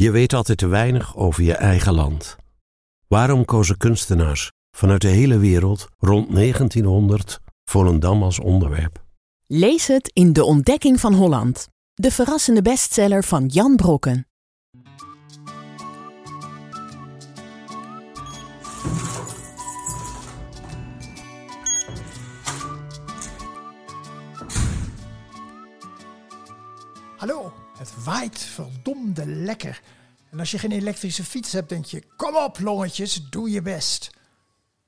Je weet altijd te weinig over je eigen land. Waarom kozen kunstenaars vanuit de hele wereld rond 1900 Volendam als onderwerp? Lees het in De Ontdekking van Holland, de verrassende bestseller van Jan Brokken. Hallo, het waait verdomde lekker. En als je geen elektrische fiets hebt, denk je: kom op, longetjes, doe je best.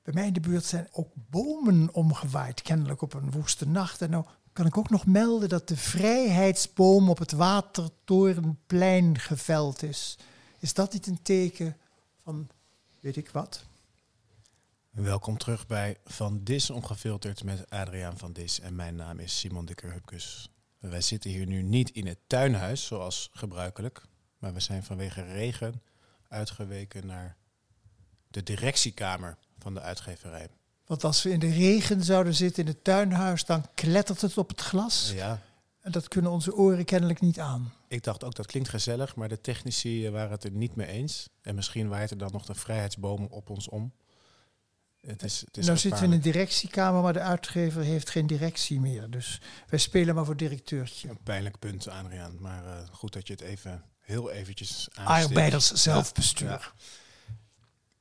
Bij mij in de buurt zijn ook bomen omgewaaid, kennelijk op een woeste nacht. En nou kan ik ook nog melden dat de vrijheidsboom op het Watertorenplein geveld is. Is dat niet een teken van weet ik wat? Welkom terug bij Van Dis Ongefilterd met Adriaan van Dis en mijn naam is Simon Dikker-Hupkes. Wij zitten hier nu niet in het tuinhuis zoals gebruikelijk, maar we zijn vanwege regen uitgeweken naar de directiekamer van de uitgeverij. Want als we in de regen zouden zitten in het tuinhuis, dan klettert het op het glas. Ja, En dat kunnen onze oren kennelijk niet aan. ik dacht ook dat klinkt gezellig, maar de technici waren het er niet mee eens. En misschien waait er dan nog de vrijheidsboom op ons om. Het is, het is nou zitten we in een directiekamer, maar de uitgever heeft geen directie meer. Dus wij spelen maar voor directeurtje. Een pijnlijk punt, Adriaan. Maar eh, goed dat je het even, heel eventjes aanstipt. Arbeiders zelfbestuur. Ja.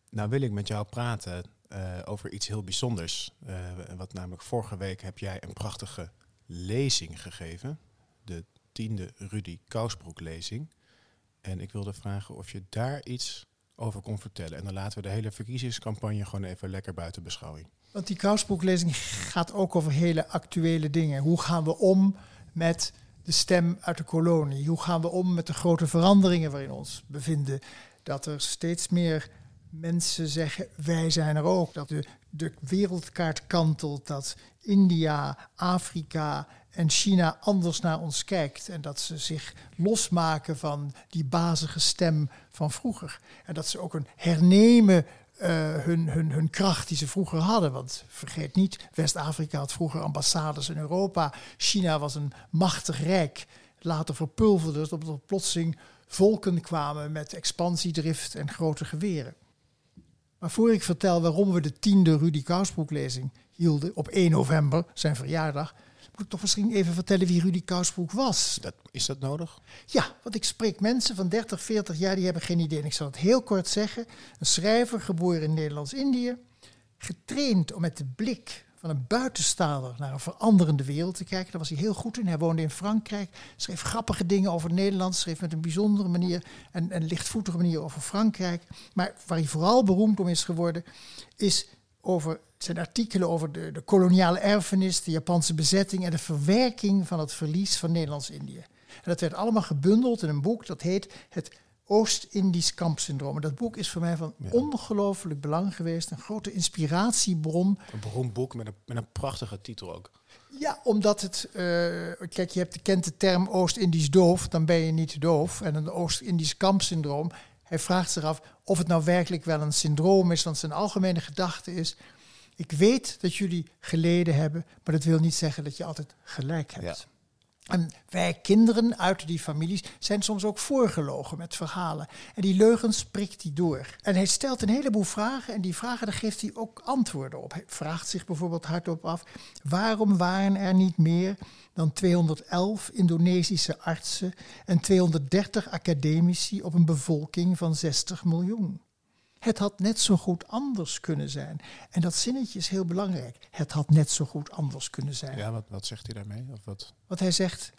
Nou wil ik met jou praten eh, over iets heel bijzonders. Eh, wat namelijk vorige week heb jij een prachtige lezing gegeven. De tiende Rudy Kousbroek lezing. En ik wilde vragen of je daar iets over kon vertellen. En dan laten we de hele verkiezingscampagne gewoon even lekker buiten beschouwing. Want die Kousbroeklezing gaat ook over hele actuele dingen. Hoe gaan we om met de stem uit de kolonie? Hoe gaan we om met de grote veranderingen waarin ons bevinden? Dat er steeds meer mensen zeggen, wij zijn er ook. Dat de wereldkaart kantelt, dat India, Afrika en China anders naar ons kijkt. En dat ze zich losmaken van die bazige stem van vroeger. En dat ze ook een hernemen eh, hun, hun, hun kracht die ze vroeger hadden. Want vergeet niet, West-Afrika had vroeger ambassades in Europa. China was een machtig rijk. Later verpulverde het omdat er plotseling volken kwamen met expansiedrift en grote geweren. Maar voor ik vertel waarom we de tiende Rudy Kousbroek-lezing hielden op 1 november, zijn verjaardag, moet toch misschien even vertellen wie Rudy Kousbroek was. Dat, is dat nodig? Ja, want ik spreek mensen van 30, 40 jaar, die hebben geen idee. En ik zal het heel kort zeggen. Een schrijver, geboren in Nederlands-Indië, getraind om met de blik van een buitenstaander naar een veranderende wereld te kijken. Daar was hij heel goed in. Hij woonde in Frankrijk, schreef grappige dingen over Nederland, schreef met een bijzondere manier en een lichtvoetige manier over Frankrijk. Maar waar hij vooral beroemd om is geworden, is over zijn artikelen over de, de koloniale erfenis, de Japanse bezetting en de verwerking van het verlies van Nederlands-Indië. En dat werd allemaal gebundeld in een boek dat heet Het Oost-Indisch kampsyndroom. En dat boek is voor mij van ongelooflijk belang geweest, een grote inspiratiebron. Een beroemd boek met een, met een prachtige titel ook. Ja, omdat het, eh, kijk, je hebt, kent de term Oost-Indisch doof, dan ben je niet doof. En een Oost-Indisch kampsyndroom, hij vraagt zich af of het nou werkelijk wel een syndroom is, want zijn algemene gedachte is, ik weet dat jullie geleden hebben, maar dat wil niet zeggen dat je altijd gelijk hebt. En wij kinderen uit die families zijn soms ook voorgelogen met verhalen. En die leugens prikt hij door. En hij stelt een heleboel vragen en die vragen daar geeft hij ook antwoorden op. Hij vraagt zich bijvoorbeeld hardop af, waarom waren er niet meer dan 211 Indonesische artsen en 230 academici op een bevolking van 60 miljoen? Het had net zo goed anders kunnen zijn. En dat zinnetje is heel belangrijk. Het had net zo goed anders kunnen zijn. Ja, wat, wat zegt hij daarmee? Of wat? Want hij zegt,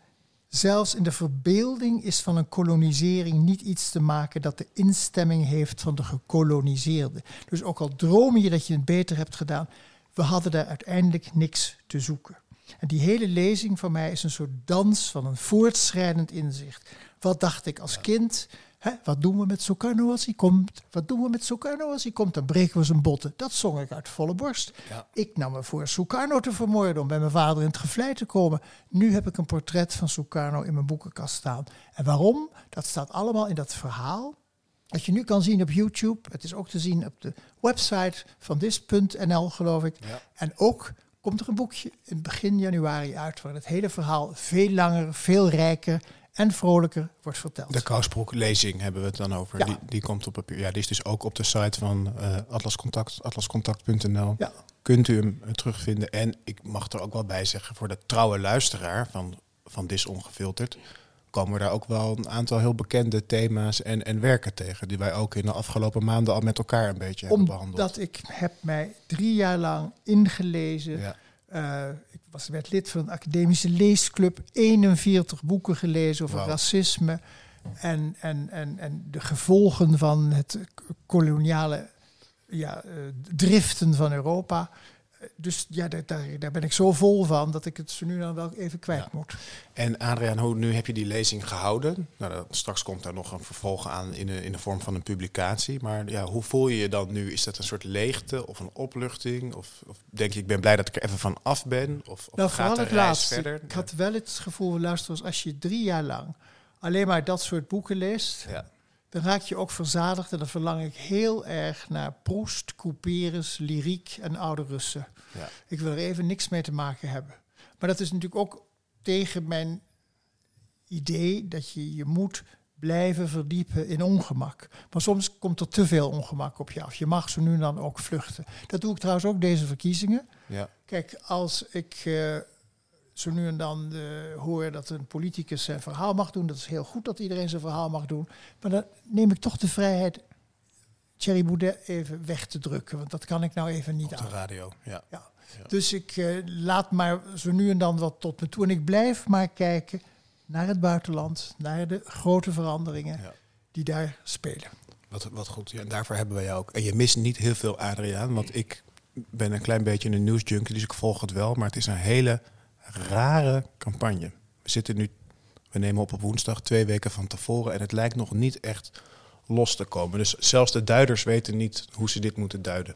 zelfs in de verbeelding is van een kolonisering niet iets te maken dat de instemming heeft van de gekoloniseerde. Dus ook al droom je dat je het beter hebt gedaan, we hadden daar uiteindelijk niks te zoeken. En die hele lezing van mij is een soort dans van een voortschrijdend inzicht. Wat dacht ik als kind? Hè, wat doen we met Sukarno als hij komt? Wat doen we met Sukarno als hij komt? Dan breken we zijn botten. Dat zong ik uit volle borst. Ja. Ik nam me voor Sukarno te vermoorden om bij mijn vader in het gevlei te komen. Nu heb ik een portret van Sukarno in mijn boekenkast staan. En waarom? Dat staat allemaal in dat verhaal. Dat je nu kan zien op YouTube. Het is ook te zien op de website van dis.nl, geloof ik. Ja. En ook komt er een boekje in begin januari uit, waar het hele verhaal veel langer, veel rijker en vrolijker wordt verteld. De Kousbroek-lezing hebben we het dan over. Ja. Die, die komt op papier. Ja, die is dus ook op de site van eh Atlas Contact, atlascontact.nl. Ja. Kunt u hem eh, terugvinden. En ik mag er ook wel bij zeggen, voor de trouwe luisteraar van, van Dis Ongefilterd, komen we daar ook wel een aantal heel bekende thema's en, en werken tegen. Die wij ook in de afgelopen maanden al met elkaar een beetje hebben behandeld. Omdat ik heb mij drie jaar lang ingelezen. Ja. Eh, was, werd lid van een academische leesclub. 41 boeken gelezen over racisme. En, en, en, en de gevolgen van het koloniale ja, eh, driften van Europa. Dus ja, daar, daar, ben ik zo vol van dat ik het zo nu dan wel even kwijt Ja. moet. En Adriaan, hoe, nu heb je die lezing gehouden. Nou, dat- straks komt daar nog een vervolg aan in de, in de vorm van een publicatie. Maar ja, hoe voel je je dan nu? Is dat een soort leegte of een opluchting? Of, of denk je, ik ben blij dat ik er even van af ben? Of, of Nou, gaat de het reis laatste. verder? Ik had wel het gevoel, luister, als je drie jaar lang alleen maar dat soort boeken leest, Ja. Dan raak je ook verzadigd. En dan verlang ik heel erg naar Proest, Couperus, lyriek en oude Russen. Ja. Ik wil er even niks mee te maken hebben. Maar dat is natuurlijk ook tegen mijn idee dat je je moet blijven verdiepen in ongemak. Maar soms komt er te veel ongemak op je af. Je mag zo nu en dan ook vluchten. Dat doe ik trouwens ook deze verkiezingen. Ja. Kijk, als ik eh, zo nu en dan eh, hoor dat een politicus zijn verhaal mag doen, dat is heel goed dat iedereen zijn verhaal mag doen. Maar dan neem ik toch de vrijheid Thierry Boudet even weg te drukken, want dat kan ik nou even niet Op de aan. radio, ja. Ja. Dus ik eh, laat maar zo nu en dan wat tot me toe. En ik blijf maar kijken naar het buitenland, naar de grote veranderingen Ja. die daar spelen. Wat, wat goed. Ja, en daarvoor hebben wij jou ook. En je mist niet heel veel, Adriaan. Want ik ben een klein beetje een nieuwsjunkie, dus ik volg het wel. Maar het is een hele rare campagne. We zitten nu, we nemen op op woensdag, twee weken van tevoren. En het lijkt nog niet echt los te komen. Dus zelfs de duiders weten niet hoe ze dit moeten duiden.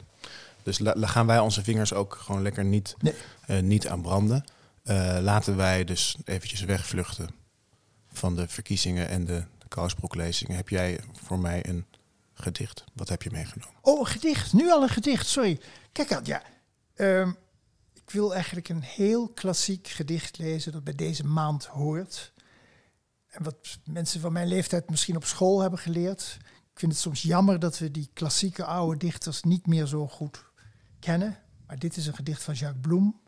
Dus la, la- gaan wij onze vingers ook gewoon lekker niet, Nee. eh, niet aan branden. Eh, laten wij dus eventjes wegvluchten van de verkiezingen en de Kousbroeklezingen. Heb jij voor mij een gedicht? Wat heb je meegenomen? Oh, een gedicht. Nu al een gedicht, sorry. Kijk aan, ja. Ehm, ik wil eigenlijk een heel klassiek gedicht lezen dat bij deze maand hoort. En wat mensen van mijn leeftijd misschien op school hebben geleerd. Ik vind het soms jammer dat we die klassieke oude dichters niet meer zo goed kennen. Maar dit is een gedicht van Jacques Bloem,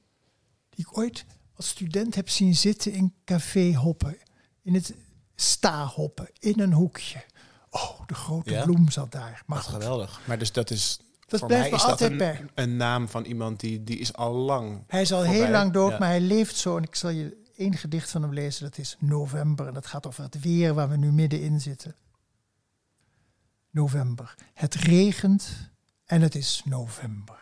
die ik ooit als student heb zien zitten in Café Hoppen. In het sta hoppen, in een hoekje. Oh, de grote Ja? bloem zat daar. Maar geweldig. Maar dus dat is. Dat voor blijft mij me is dat altijd een, bij. een naam van iemand die, die is al lang. Hij is al voorbij. heel lang dood, Ja. maar hij leeft zo. En ik zal je één gedicht van hem lezen. Dat is November. En dat gaat over het weer waar we nu middenin zitten. November. Het regent en het is november.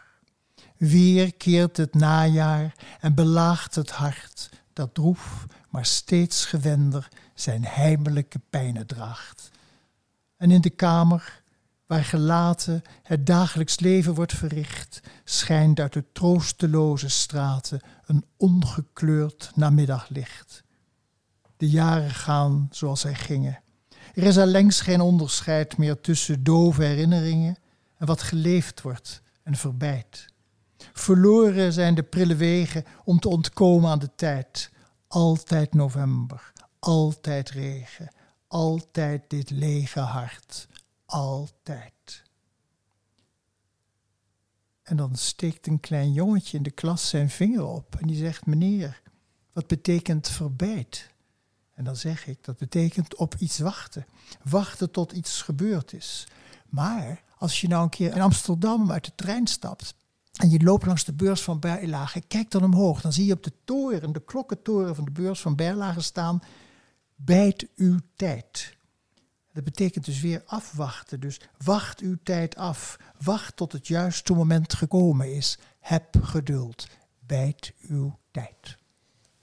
Weer keert het najaar en belaagt het hart dat droef, maar steeds gewender zijn heimelijke pijnen draagt. En in de kamer, waar gelaten het dagelijks leven wordt verricht, schijnt uit de troosteloze straten een ongekleurd namiddaglicht. De jaren gaan zoals zij gingen. Er is allengs geen onderscheid meer tussen dove herinneringen en wat geleefd wordt en verbijt. Verloren zijn de prille wegen om te ontkomen aan de tijd. Altijd november, altijd regen, altijd dit lege hart, altijd. En dan steekt een klein jongetje in de klas zijn vinger op en die zegt: Meneer, wat betekent verbijt? En dan zeg ik: Dat betekent op iets wachten. Wachten tot iets gebeurd is. Maar als je nou een keer in Amsterdam uit de trein stapt en je loopt langs de beurs van Berlage, kijk dan omhoog, dan zie je op de toren, de klokkentoren van de beurs van Berlage staan: Bijt uw tijd. Dat betekent dus weer afwachten. Dus wacht uw tijd af. Wacht tot het juiste moment gekomen is. Heb geduld. Bijt uw tijd.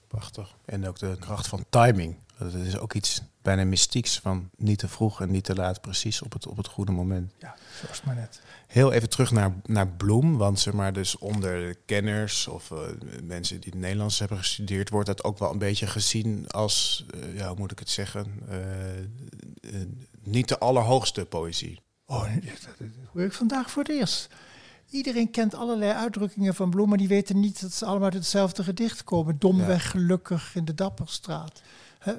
Prachtig. En ook de kracht van timing. Dat is ook iets bijna mystieks van niet te vroeg en niet te laat, precies op het, op het goede moment. Ja, zo is het maar net. Heel even terug naar, naar Bloem, want zeg maar dus onder de kenners of eh, mensen die het Nederlands hebben gestudeerd, wordt dat ook wel een beetje gezien als, eh, ja, hoe moet ik het zeggen, eh, niet de allerhoogste poëzie. Oh, dat, hoor ik vandaag voor het eerst. Iedereen kent allerlei uitdrukkingen van bloemen. Die weten niet dat ze allemaal uit hetzelfde gedicht komen. Domweg gelukkig in de Dapperstraat. Hè?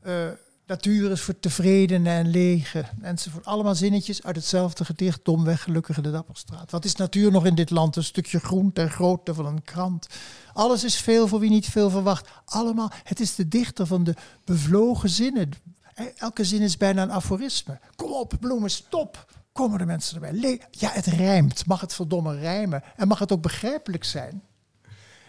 Eh, Natuur is voor tevreden en lege. Enzovoort. Allemaal zinnetjes uit hetzelfde gedicht. Domweg, gelukkige de Dapperstraat. Wat is natuur nog in dit land? Een stukje groen ter grootte van een krant. Alles is veel voor wie niet veel verwacht. Allemaal. Het is de dichter van de bevlogen zinnen. Elke zin is bijna een aforisme. Kom op, bloemen, stop. Komen de mensen erbij? Ja, het rijmt. Mag het verdomme rijmen? En mag het ook begrijpelijk zijn?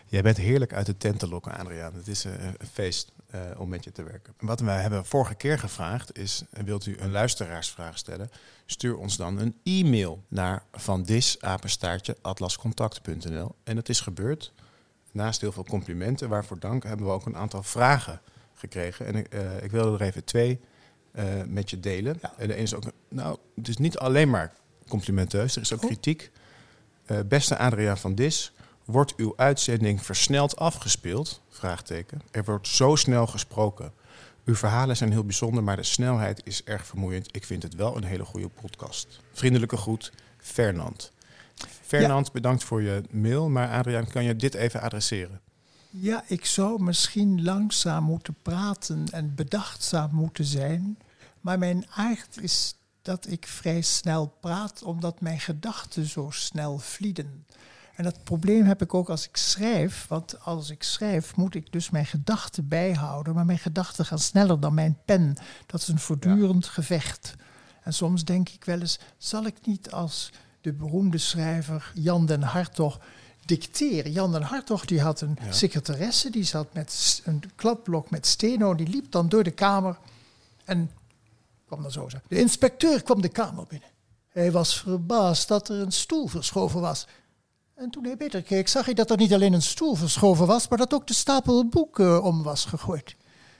Jij bent heerlijk uit de tent te lokken, Adriaan. Het is een, feest uh, om met je te werken. Wat wij hebben vorige keer gevraagd is: wilt u een luisteraarsvraag stellen? Stuur ons dan een e-mail naar vandisapenstaartje.atlascontact.nl. En dat is gebeurd. Naast heel veel complimenten, waarvoor dank, hebben we ook een aantal vragen gekregen. En uh, ik wilde er even twee uh, met je delen. En de ene is ook, nou, het is niet alleen maar complimenteus, er is ook oh. kritiek. beste Adriaan van Dis, Wordt uw uitzending versneld afgespeeld? Vraagteken. Er wordt zo snel gesproken. Uw verhalen zijn heel bijzonder, maar de snelheid is erg vermoeiend. Ik vind het wel een hele goede podcast. Vriendelijke groet, Fernand. Fernand, bedankt voor je mail. Maar Adriaan, kan je dit even adresseren? Ja, ik zou misschien langzaam moeten praten en bedachtzaam moeten zijn. Maar mijn aard is dat ik vrij snel praat, omdat mijn gedachten zo snel vlieden. En dat probleem heb ik ook als ik schrijf. Want als ik schrijf moet ik dus mijn gedachten bijhouden. Maar mijn gedachten gaan sneller dan mijn pen. Dat is een voortdurend gevecht. En soms denk ik wel eens, zal ik niet als de beroemde schrijver Jan den Hartog dicteren. Jan den Hartog die had een secretaresse, die zat met een kladblok met steno, die liep dan door de kamer en kwam dan zo. De inspecteur kwam de kamer binnen. Hij was verbaasd dat er een stoel verschoven was. En toen hij beter keek, zag hij dat er niet alleen een stoel verschoven was, maar dat ook de stapel boeken om was gegooid.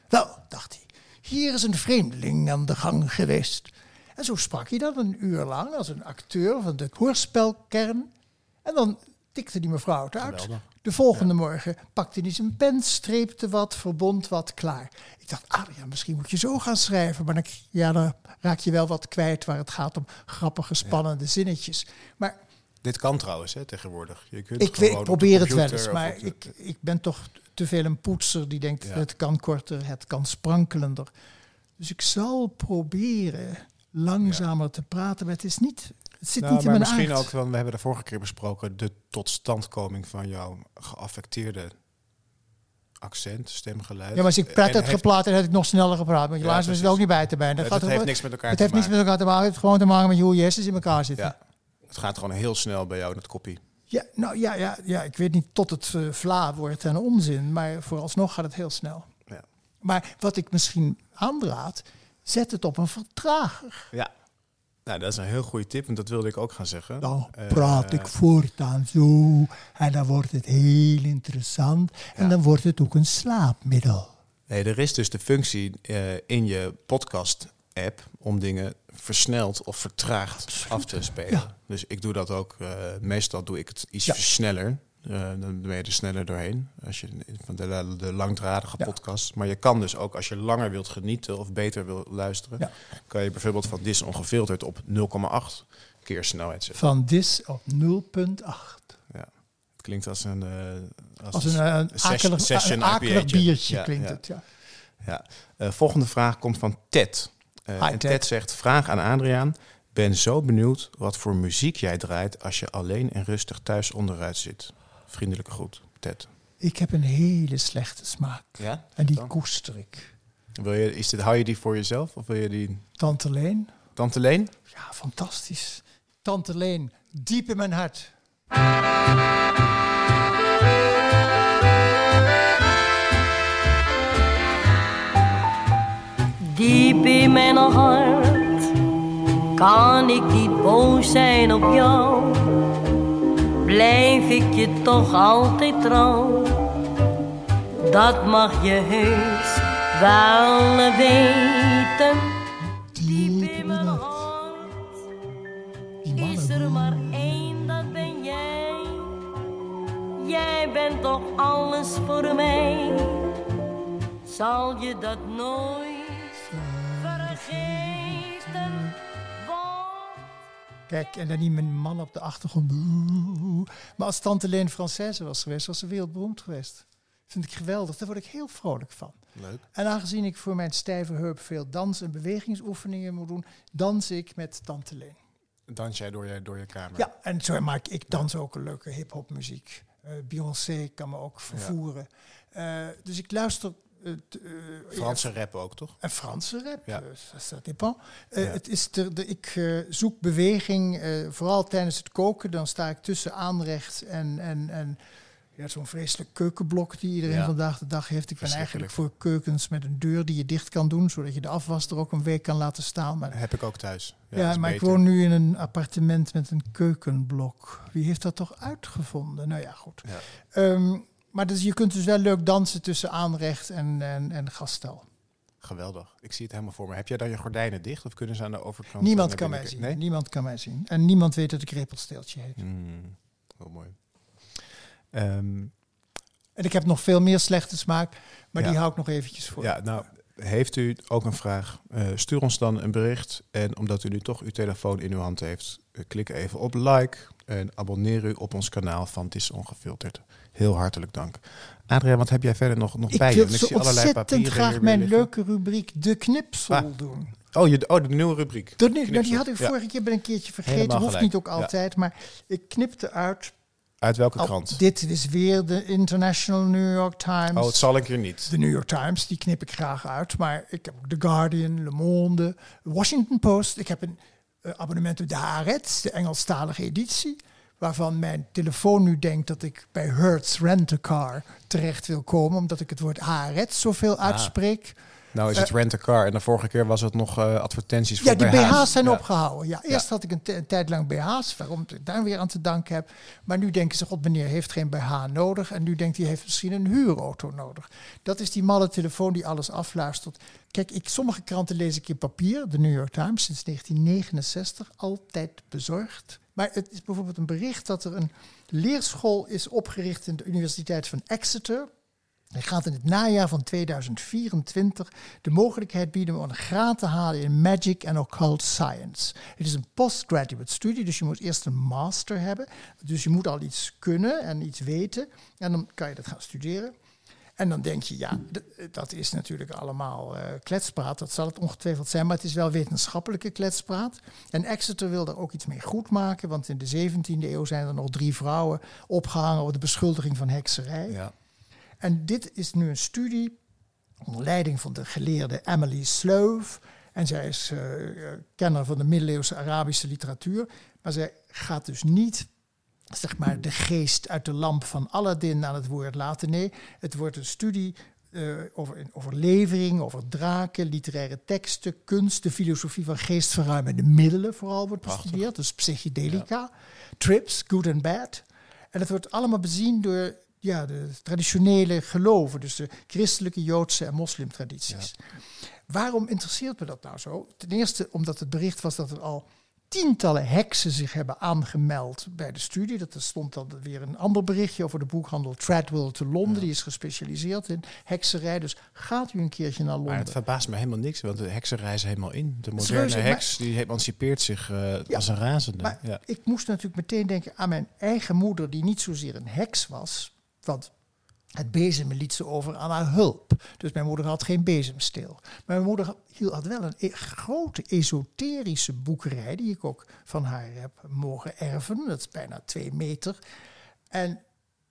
Wel, dacht hij, hier is een vreemdeling aan de gang geweest. En zo sprak hij dan een uur lang als een acteur van de hoorspelkern. En dan tikte die mevrouw het uit. De volgende morgen pakte hij zijn pen, streepte wat, verbond wat, klaar. Ik dacht, ah ja, misschien moet je zo gaan schrijven. Maar dan, ja, dan raak je wel wat kwijt waar het gaat om grappige, spannende zinnetjes. Maar dit kan trouwens hè, tegenwoordig. Je kunt ik, weet, probeer het wel eens, maar ik, ik ben toch te veel een poetser die denkt het kan korter, het kan sprankelender. Dus ik zal proberen langzamer te praten, maar het is niet. Het zit nou, niet in mijn misschien ook, want we hebben de vorige keer besproken, de totstandkoming van jouw geaffecteerde accent, stemgeluid. Ja, maar als ik praat het geplaatst en had ik nog sneller gepraat. Want je ja, luistert er ook niet bij te bij. Dat het heeft niks met elkaar het te maken. Het heeft niks met elkaar te maken. Het heeft gewoon te maken met hoe je hersens in elkaar zitten. Ja. Het gaat gewoon heel snel bij jou, dat kopie. Ja, nou ja, ja, ja ik weet niet tot het uh, vla wordt en onzin, maar vooralsnog gaat het heel snel. Ja. Maar wat ik misschien aanraad, zet het op een vertrager. Ja, nou, dat is een heel goede tip, en dat wilde ik ook gaan zeggen. Dan uh, praat ik voortaan zo, en dan wordt het heel interessant, en dan wordt het ook een slaapmiddel. Nee, er is dus de functie uh, in je podcast app om dingen versneld of vertraagd af te spelen. Dus ik doe dat ook. Uh, meestal doe ik het iets sneller. Uh, dan ben je er sneller doorheen. Als je van de, de langdradige podcast. Maar je kan dus ook als je langer wilt genieten of beter wil luisteren, kan je bijvoorbeeld van Dis ongefilterd op 0,8 keer snelheid zetten. Van Dis op 0,8. Ja. Het klinkt als een, uh, als, als, een, een, akelig, session een biertje klinkt het. Ja. Ja. volgende vraag komt van Ted. En Ted zegt, vraag aan Adriaan. Ben zo benieuwd wat voor muziek jij draait als je alleen en rustig thuis onderuit zit. Vriendelijke groet, Ted. Ik heb een hele slechte smaak. Ja? En die koester ik. Wil je, is dit, hou je die voor jezelf of wil je die... Tante Leen. Tante Leen? Ja, fantastisch. Tante Leen, diep in mijn hart. Diep in mijn hart kan ik niet boos zijn op jou. Blijf ik je toch altijd trouw. Dat mag je heus wel weten. Diep in mijn hart is er maar één, dat ben jij. Jij bent toch alles voor mij. Zal je dat nooit Kijk, en dan niet mijn man op de achtergrond. Maar als Tante Leen Française was geweest, was ze wereldberoemd geweest. vind ik geweldig. Daar word ik heel vrolijk van. Leuk. En aangezien ik voor mijn stijve heup veel dans- en bewegingsoefeningen moet doen, dans ik met Tante Leen. Dans jij door je, door je kamer? Ja, en zo maak ik, dans ook een leuke hip-hop muziek. Eh, Beyoncé kan me ook vervoeren. Eh, dus ik luister. Eh, eh, Franse rap ook, toch? En Franse rap, Ja. ja. dat dépend. Eh, Ja. het is de, de, ik eh, zoek beweging, eh, vooral tijdens het koken. Dan sta ik tussen aanrecht en, en, en ja, zo'n vreselijk keukenblok die iedereen Ja. vandaag de dag heeft. Ik ben eigenlijk voor keukens met een deur die je dicht kan doen, zodat je de afwas er ook een week kan laten staan. Maar, Heb ik ook thuis. ja, is maar ik woon nu in een appartement met een keukenblok. Wie heeft dat toch uitgevonden? Nou ja, goed. Ja. Ehm, maar dus je kunt dus wel leuk dansen tussen aanrecht en, en, en gaststel. Geweldig. Ik zie het helemaal voor me. Heb jij dan je gordijnen dicht of kunnen ze aan de overkant? Niemand naar kan mij zien. Nee? Niemand kan mij zien. En niemand weet dat ik repelsteeltje heet. Hmm, heel mooi. Ehm, En ik heb nog veel meer slechte smaak, maar Ja. die hou ik nog eventjes voor. ja, nou, heeft u ook een vraag? Eh, stuur ons dan een bericht. En omdat u nu toch uw telefoon in uw hand heeft, eh, klik even op like en abonneer u op ons kanaal van Het is Ongefilterd. Heel hartelijk dank. Adriaan, wat heb jij verder nog, nog ik bij je? wil Want zo ontzettend graag mijn leuke rubriek De Knipsel Ah. doen. Oh, je, oh, de nieuwe rubriek. Dat, niet- nou, die had ik Ja. vorige keer ben een keertje vergeten. Hoeft niet ook Ja. altijd, maar ik knipte uit. Uit welke Al- krant? dit is weer de International New York Times. Oh, het zal een keer niet. De New York Times, die knip ik graag uit. Maar ik heb ook The Guardian, Le Monde, Washington Post. Ik heb een eh, abonnement op de Haaretz, de Engelstalige editie. Waarvan mijn telefoon nu denkt dat ik bij Hertz Rent-A-Car terecht wil komen. Omdat ik het woord Haaretz zoveel Ah. uitspreek. Nou is het rent-a-car en de vorige keer was het nog eh, advertenties voor Ja, die BH's. BH's zijn Ja. opgehouden. Ja, eerst Ja. had ik een, een tijd lang BH's, waarom ik daar weer aan te danken heb. Maar nu denken ze, god meneer heeft geen BH nodig. En nu denkt hij, heeft misschien een huurauto nodig. Dat is die malle telefoon die alles afluistert. Kijk, ik, sommige kranten lees ik in papier. De New York Times sinds 1969, altijd bezorgd. Maar het is bijvoorbeeld een bericht dat er een leerschool is opgericht in de Universiteit van Exeter. Hij gaat in het najaar van 2024 de mogelijkheid bieden om een graad te halen in Magic and Occult Science. Het is een postgraduate studie, dus je moet eerst een master hebben. Dus je moet al iets kunnen en iets weten. En dan kan je dat gaan studeren. En dan denk je, ja, dat is natuurlijk allemaal eh, kletspraat. Dat zal het ongetwijfeld zijn, maar het is wel wetenschappelijke kletspraat. En Exeter wil daar ook iets mee goed maken, want in de 17e eeuw zijn er nog drie vrouwen opgehangen op de beschuldiging van hekserij. Ja. En dit is nu een studie onder leiding van de geleerde Emily Slove. En zij is eh, kenner van de middeleeuwse Arabische literatuur. Maar zij gaat dus niet zeg maar, de geest uit de lamp van Aladdin aan het woord laten. Nee, het wordt een studie eh, over overlevering, over draken, literaire teksten, kunst, de filosofie van geestverruimende middelen vooral wordt bestudeerd. Dus psychedelica, trips, good and bad. En het wordt allemaal bezien door ja, de traditionele geloven, dus de christelijke, joodse en moslimtradities. Waarom interesseert me dat nou zo? Ten eerste omdat het bericht was dat er al tientallen heksen zich hebben aangemeld bij de studie. Dat er stond dan weer een ander berichtje over de boekhandel Treadwell te Londen. Die is gespecialiseerd in hekserij. Dus gaat u een keertje naar Maar Londen. het verbaast me helemaal niks, want de hekserij is helemaal in. De moderne Serieus, maar- heks die emancipeert zich eh, als een razende. Maar ja. ik moest natuurlijk meteen denken aan mijn eigen moeder, die niet zozeer een heks was. Want het bezemen liet ze over aan haar hulp. Dus mijn moeder had geen bezemsteel. Maar mijn moeder had- hield- had wel een e- grote esoterische boekerij, die ik ook van haar heb mogen erven. Dat is bijna twee meter. En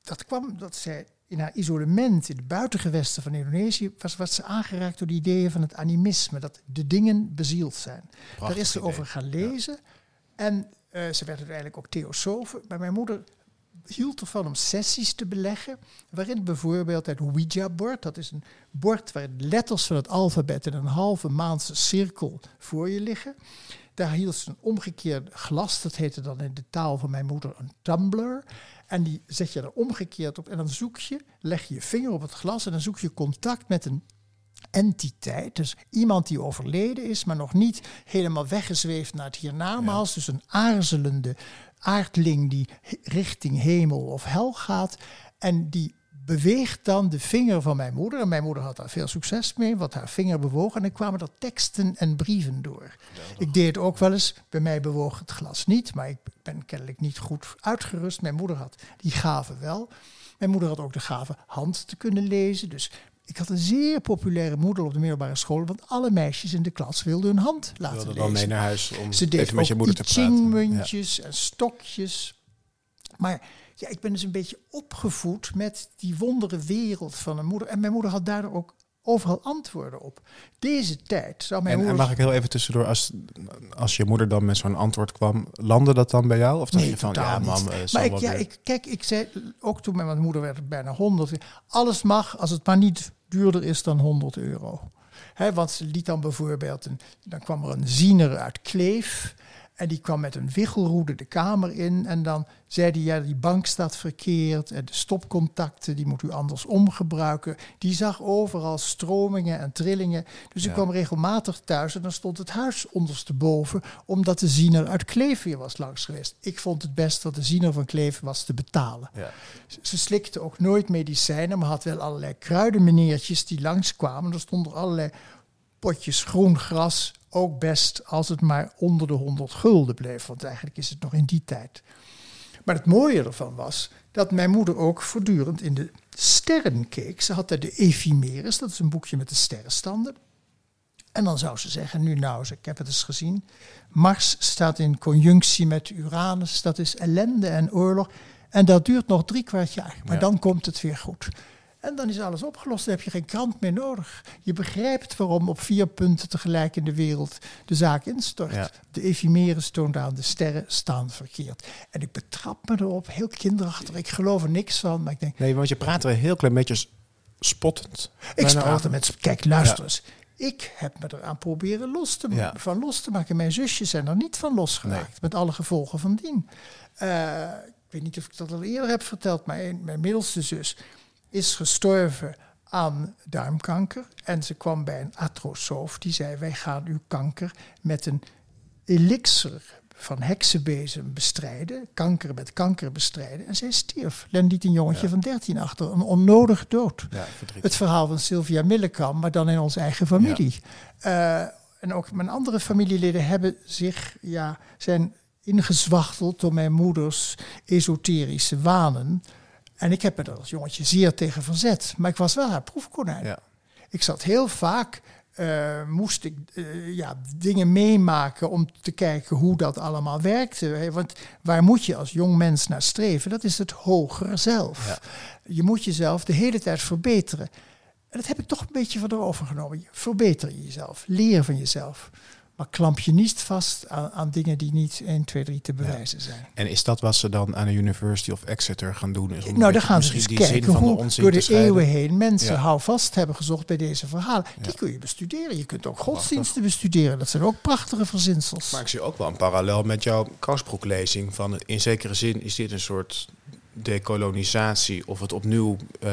dat kwam dat zij in haar isolement in de buitengewesten van Indonesië was, was ze aangeraakt door de ideeën van het animisme, dat de dingen bezield zijn. Daar is ze idee. over gaan lezen. En eh, ze werd uiteindelijk ook theosofe. Maar mijn moeder hield ervan om sessies te beleggen. Waarin bijvoorbeeld het Ouija-bord, dat is een bord waar letters van het alfabet in een halve maandse cirkel voor je liggen. Daar hield ze een omgekeerd glas, dat heette dan in de taal van mijn moeder een tumbler. En die zet je er omgekeerd op en dan zoek je, leg je je vinger op het glas en dan zoek je contact met een entiteit. Dus iemand die overleden is, maar nog niet helemaal weggezweefd naar het hiernamaals. Dus een aarzelende aardling die richting hemel of hel gaat. En die beweegt dan de vinger van mijn moeder. En mijn moeder had daar veel succes mee, want haar vinger bewoog. En dan kwamen er teksten en brieven door. Ik deed het ook wel eens. Bij mij bewoog het glas niet, maar ik ben kennelijk niet goed uitgerust. Mijn moeder had die gave wel. Mijn moeder had ook de gave hand te kunnen lezen. Dus ik had een zeer populaire moeder op de middelbare school, want alle meisjes in de klas wilden hun hand laten wilde lezen. mee naar huis om Ze deed even met je moeder te praten. muntjes en stokjes. Maar ja, ik ben dus een beetje opgevoed met die wondere wereld van een moeder. En mijn moeder had daardoor ook overal antwoorden op. Deze tijd zou mijn En, en moeder... mag ik heel even tussendoor, als, als je moeder dan met zo'n antwoord kwam, landde dat dan bij jou? Of dacht Nee, je van, ja mam, eh, Maar ik, ja, ik, kijk, ik zei ook toen mijn moeder werd bijna 100. Alles mag als het maar niet duurder is dan 100 euro. Hè, want ze liet dan bijvoorbeeld, een, dan kwam er een ziener uit Kleef. En die kwam met een wichelroede de kamer in. En dan zei hij, ja, die bank staat verkeerd. En de stopcontacten, die moet u anders omgebruiken. Die zag overal stromingen en trillingen. Dus ik Ja. kwam regelmatig thuis en dan stond het huis ondersteboven. Omdat de ziener uit Kleef weer was langs geweest. Ik vond het best dat de ziener van Kleef was te betalen. Ja. Ze slikte ook nooit medicijnen, maar had wel allerlei kruidenmeneertjes die langskwamen. Er stonden allerlei potjes groen gras. Ook best als het maar onder de 100 gulden bleef, want eigenlijk is het nog in die tijd. Maar het mooie ervan was dat mijn moeder ook voortdurend in de sterren keek. Ze had daar de Ephemeris, dat is een boekje met de sterrenstanden. En dan zou ze zeggen, nu nou, ik heb het eens gezien. Mars staat in conjunctie met Uranus, dat is ellende en oorlog. En dat duurt nog drie kwart jaar, maar Ja. dan komt het weer goed. En dan is alles opgelost, dan heb je geen krant meer nodig. Je begrijpt waarom op vier punten tegelijk in de wereld de zaak instort. Ja. De Ephemeris toont aan, de sterren staan verkeerd. En ik betrap me erop, heel kinderachtig, ik geloof er niks van. Maar ik denk, Nee, want je praat er een heel klein beetje spottend. ik praat er met, kijk, luister eens. Ik heb me eraan proberen los te, Ja. van los te maken. Mijn zusjes zijn er niet van losgeraakt. Met alle gevolgen van dien. Eh, ik weet niet of ik dat al eerder heb verteld. Maar mijn middelste zus is gestorven aan darmkanker. En ze kwam bij een atrosoof. Die zei, wij gaan uw kanker met een elixir van heksenbezem bestrijden. Kanker met kanker bestrijden. En zij stierf. Len liet een jongetje van 13 achter. Een onnodige dood. Ja. Het verhaal van Sylvia Millekam, maar dan in onze eigen familie. Eh, en ook mijn andere familieleden hebben zich, ja, zijn ingezwachteld door mijn moeders esoterische wanen. En ik heb me er als jongetje zeer tegen verzet. Maar ik was wel haar proefkonijn. Ja. Ik zat heel vaak, eh, moest ik eh, ja, dingen meemaken om te kijken hoe dat allemaal werkte. Want waar moet je als jong mens naar streven? Dat is het hogere zelf. Ja. Je moet jezelf de hele tijd verbeteren. En dat heb ik toch een beetje van erover genomen. Verbeter jezelf, leer van jezelf. Maar klamp je niet vast aan, aan dingen die niet 1, 2, 3 te bewijzen zijn. En is dat wat ze dan aan de University of Exeter gaan doen? Is om een Nou, dan beetje gaan ze die kijken de hoe onzin door de eeuwen heen mensen Ja. houvast hebben gezocht bij deze verhalen. Die kun je bestuderen. Je kunt ook godsdiensten bestuderen. Dat zijn ook prachtige verzinsels. Maar ik zie ook wel een parallel met jouw kousbroeklezing. Van in zekere zin is dit een soort dekolonisatie of het opnieuw eh,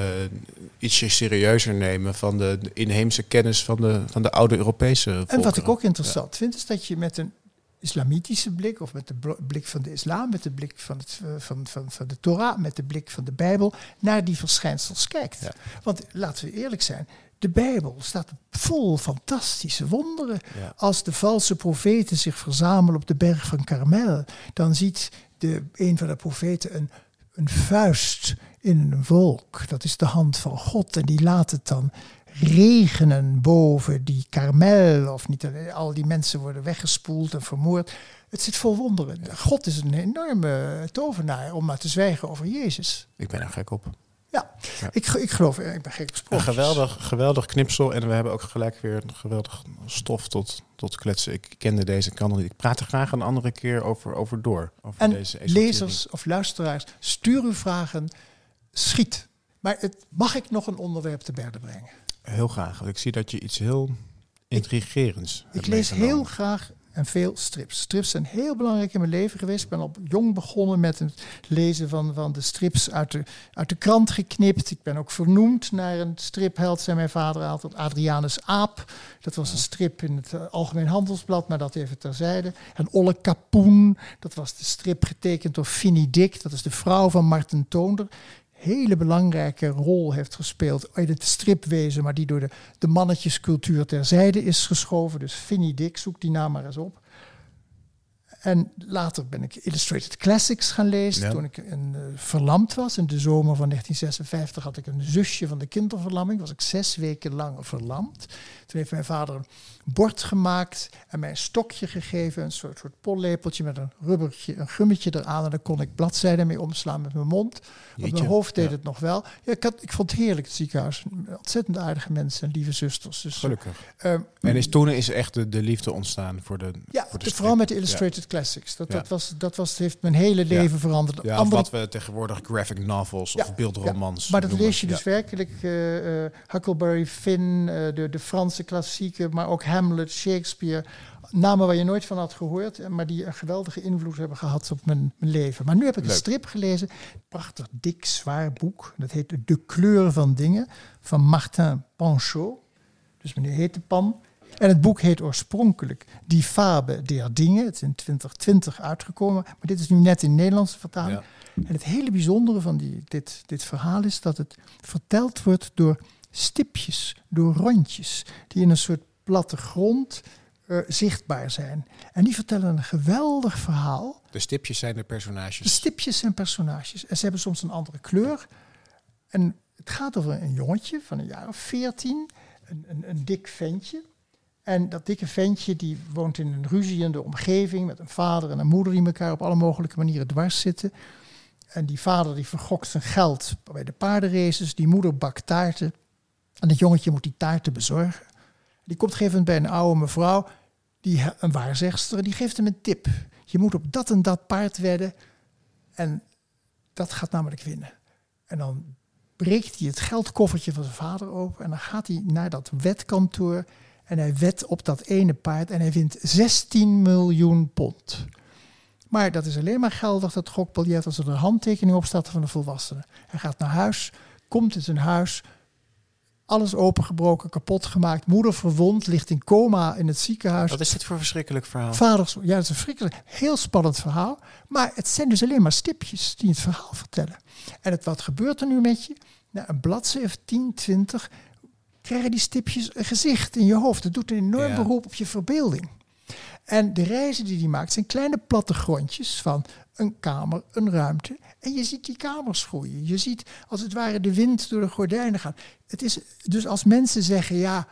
ietsje serieuzer nemen van de inheemse kennis van de, van de oude Europese volkeren. En wat ik ook interessant vind, is dat je met een islamitische blik, of met de bl- blik van de islam, met de blik van, het, eh, van, van, van de Torah, met de blik van de Bijbel, naar die verschijnsels kijkt. Ja. Want laten we eerlijk zijn, de Bijbel staat vol fantastische wonderen. Ja. Als de valse profeten zich verzamelen op de berg van Karmel, dan ziet de, een van de profeten een, een vuist in een wolk. Dat is de hand van God en die laat het dan regenen boven die Karmel. Of niet, alleen, al die mensen worden weggespoeld en vermoord. Het zit vol wonderen. God is een enorme tovenaar, om maar te zwijgen over Jezus. Ik ben er gek op. Ja, Ja. Ik, ik geloof, ik ben gek op sprookjes. geweldig, geweldig knipsel. En we hebben ook gelijk weer een geweldig stof tot, tot kletsen. Ik kende deze kan nog niet. Ik praat er graag een andere keer over, over door. Over En deze lezers of luisteraars, stuur uw vragen, schiet. Maar het, mag ik nog een onderwerp te berden brengen? Heel graag. Want ik zie dat je iets heel intrigerends Ik hebt lees heel graag en veel strips. Strips zijn heel belangrijk in mijn leven geweest. Ik ben al jong begonnen met het lezen van, van de strips uit de, uit de krant geknipt. Ik ben ook vernoemd naar een stripheld, zei mijn vader altijd, Adrianus Aap. Dat was een strip in het eh, Algemeen Handelsblad, maar dat even terzijde. En Olle Kapoen, dat was de strip getekend door Finny Dick. Dat is de vrouw van Marten Toonder hele belangrijke rol heeft gespeeld in het stripwezen, maar die door de, de mannetjescultuur terzijde is geschoven. Dus Finny Dick, zoek die naam maar eens op. En later ben ik Illustrated Classics gaan lezen. Ja. Toen ik een, eh, verlamd was. In de zomer van 1956 had ik een zusje van de kinderverlamming. Was ik zes weken lang verlamd. Toen heeft mijn vader een bord gemaakt en mij een stokje gegeven. Een soort, soort pollepeltje met een rubbertje, een gummetje eraan. En daar kon ik bladzijden mee omslaan met mijn mond. Op mijn hoofd deed Ja. het nog wel. Ja, ik, had, ik vond het heerlijk, het ziekenhuis. Ontzettend aardige mensen en lieve zusters. Dus, Gelukkig. ehm, En is, toen is echt de, de liefde ontstaan voor de ja, voor de vooral met de Illustrated Classics. Dat, dat, was, dat was, heeft mijn hele leven veranderd. Ja, Andere- wat we tegenwoordig graphic novels of beeldromans maar dat noemen. lees je dus werkelijk. eh, eh, Huckleberry Finn, eh, de, de Franse klassieken, maar ook Hamlet, Shakespeare. Namen waar je nooit van had gehoord, eh, maar die een geweldige invloed hebben gehad op mijn, mijn leven. Maar nu heb ik een strip gelezen, prachtig dik, zwaar boek. Dat heet De kleur van dingen van Martin Panchaud. Dus meneer Hetepan. En het boek heet oorspronkelijk Die Fabe der Dingen. Het is in 2020 uitgekomen, maar dit is nu net in Nederlandse vertaling. Ja. En het hele bijzondere van die, dit, dit verhaal is dat het verteld wordt door stipjes, door rondjes, die in een soort platte grond eh, zichtbaar zijn. En die vertellen een geweldig verhaal. De stipjes zijn de De personages. stipjes zijn personages en ze hebben soms een andere kleur. En het gaat over een jongetje van een jaar of veertien, een, een, een dik ventje. En dat dikke ventje die woont in een ruziende omgeving met een vader en een moeder die elkaar op alle mogelijke manieren dwars zitten. En die vader die vergokt zijn geld bij de paardenraces, die moeder bakt taarten. En dat jongetje moet die taarten bezorgen. Die komt gegeven bij een oude mevrouw, die, een waarzegster, die geeft hem een tip. Je moet op dat en dat paard wedden en dat gaat namelijk winnen. En dan breekt hij het geldkoffertje van zijn vader open en dan gaat hij naar dat wetkantoor en hij wet op dat ene paard en hij wint 16 miljoen pond. Maar dat is alleen maar geldig, dat gokbiljet, als er een handtekening op staat van de volwassene. Hij gaat naar huis, komt in zijn huis, alles opengebroken, kapot gemaakt. Moeder verwond, ligt in coma in het ziekenhuis. Wat is dit voor een verschrikkelijk verhaal? Vaders, ja, dat is een verschrikkelijk, heel spannend verhaal. Maar het zijn dus alleen maar stipjes die het verhaal vertellen. En het, wat gebeurt er nu met je? Na een bladzijde of 10, 20 krijgen die stipjes een gezicht in je hoofd. Dat doet een enorm Ja. beroep op je verbeelding. En de reizen die hij maakt zijn kleine plattegrondjes van een kamer, een ruimte. En je ziet die kamers groeien. Je ziet als het ware de wind door de gordijnen gaan. Het is dus als mensen zeggen, ja,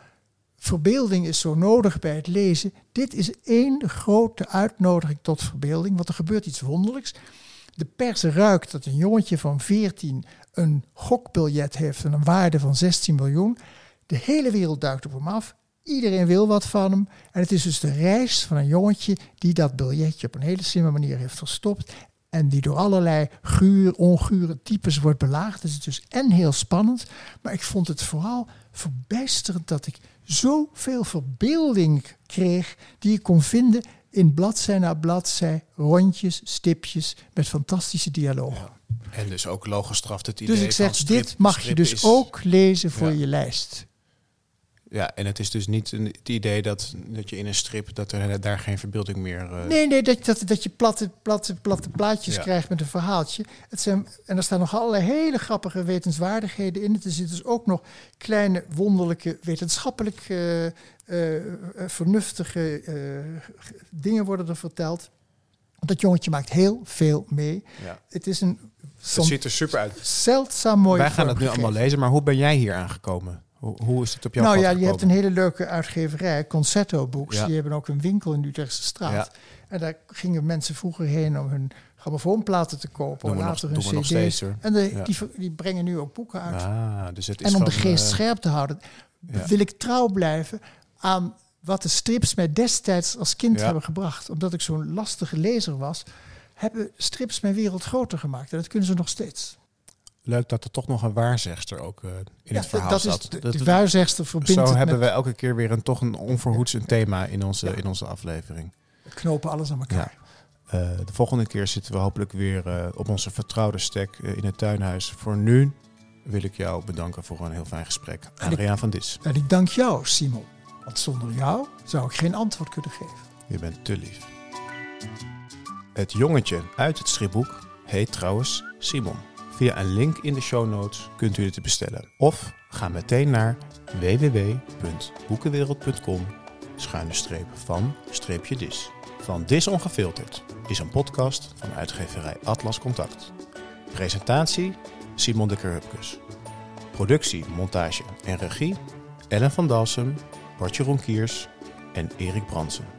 verbeelding is zo nodig bij het lezen. Dit is één grote uitnodiging tot verbeelding, want er gebeurt iets wonderlijks. De pers ruikt dat een jongetje van 14 een gokbiljet heeft en een waarde van 16 miljoen. De hele wereld duikt op hem af. Iedereen wil wat van hem. En het is dus de reis van een jongetje die dat biljetje op een hele slimme manier heeft verstopt. En die door allerlei guur, ongure types wordt belaagd. Dus het is dus en heel spannend. Maar ik vond het vooral verbijsterend dat ik zoveel verbeelding kreeg. Die ik kon vinden in bladzij na bladzij. Rondjes, stipjes met fantastische dialogen. En dus ook logistraft het idee Dus ik zeg, van strip- dit mag je dus is- ook lezen voor Ja. je lijst. Ja, en het is dus niet een, het idee dat, dat je in een strip, dat er daar geen verbeelding meer... eh, Nee, nee, dat, dat, dat je platte, platte, platte plaatjes Ja. krijgt met een verhaaltje. Het zijn, en er staan nog allerlei hele grappige wetenswaardigheden in. Er zitten dus ook nog kleine, wonderlijke, wetenschappelijk eh, eh, vernuchtige g- dingen worden er verteld. Dat jongetje maakt heel veel mee. ja. Het is een Het ziet er super uit. zeldzaam mooi Wij gaan het nu allemaal lezen, maar hoe ben jij hier aangekomen? Hoe, hoe is het op jouw Nou ja, je hebt een hele leuke uitgeverij, Concerto Books. Ja. Die hebben ook een winkel in de Utrechtse straat. Ja. En daar gingen mensen vroeger heen om hun grammofoonplaten te kopen. Doen later nog- hun cd's. steeds, en de, Ja. die, die brengen nu ook boeken uit. Ah, dus het is en om de geest eh, scherp te houden, wil ik trouw blijven aan wat de strips mij destijds als kind hebben gebracht. Omdat ik zo'n lastige lezer was, hebben strips mijn wereld groter gemaakt. En dat kunnen ze nog steeds. Leuk dat er toch nog een waarzegster ook eh, in Ja, het verhaal dat zat. is de, Dat- de waarzegster verbindt zo hebben met we elke keer weer een, toch een onverhoeds een thema in onze, Ja. in onze aflevering. knopen alles aan elkaar. Eh, de volgende keer zitten we hopelijk weer eh, op onze vertrouwde stek in het tuinhuis. Voor nu wil ik jou bedanken voor een heel fijn gesprek. Adriaan van Dis, En ik dank jou, Simon. Want zonder jou zou ik geen antwoord kunnen geven. je bent te lief. Het jongetje uit het stripboek heet trouwens Simon. Via een link in de show notes kunt u het bestellen. Of ga meteen naar www.boekenwereld.com schuine streep van streepje dis. van Dis Ongefilterd is een podcast van uitgeverij Atlas Contact. Presentatie Simon de Kerhupkes. Productie, montage en regie Ellen van Dalsem, Bartje Ronkiers en Erik Bransen.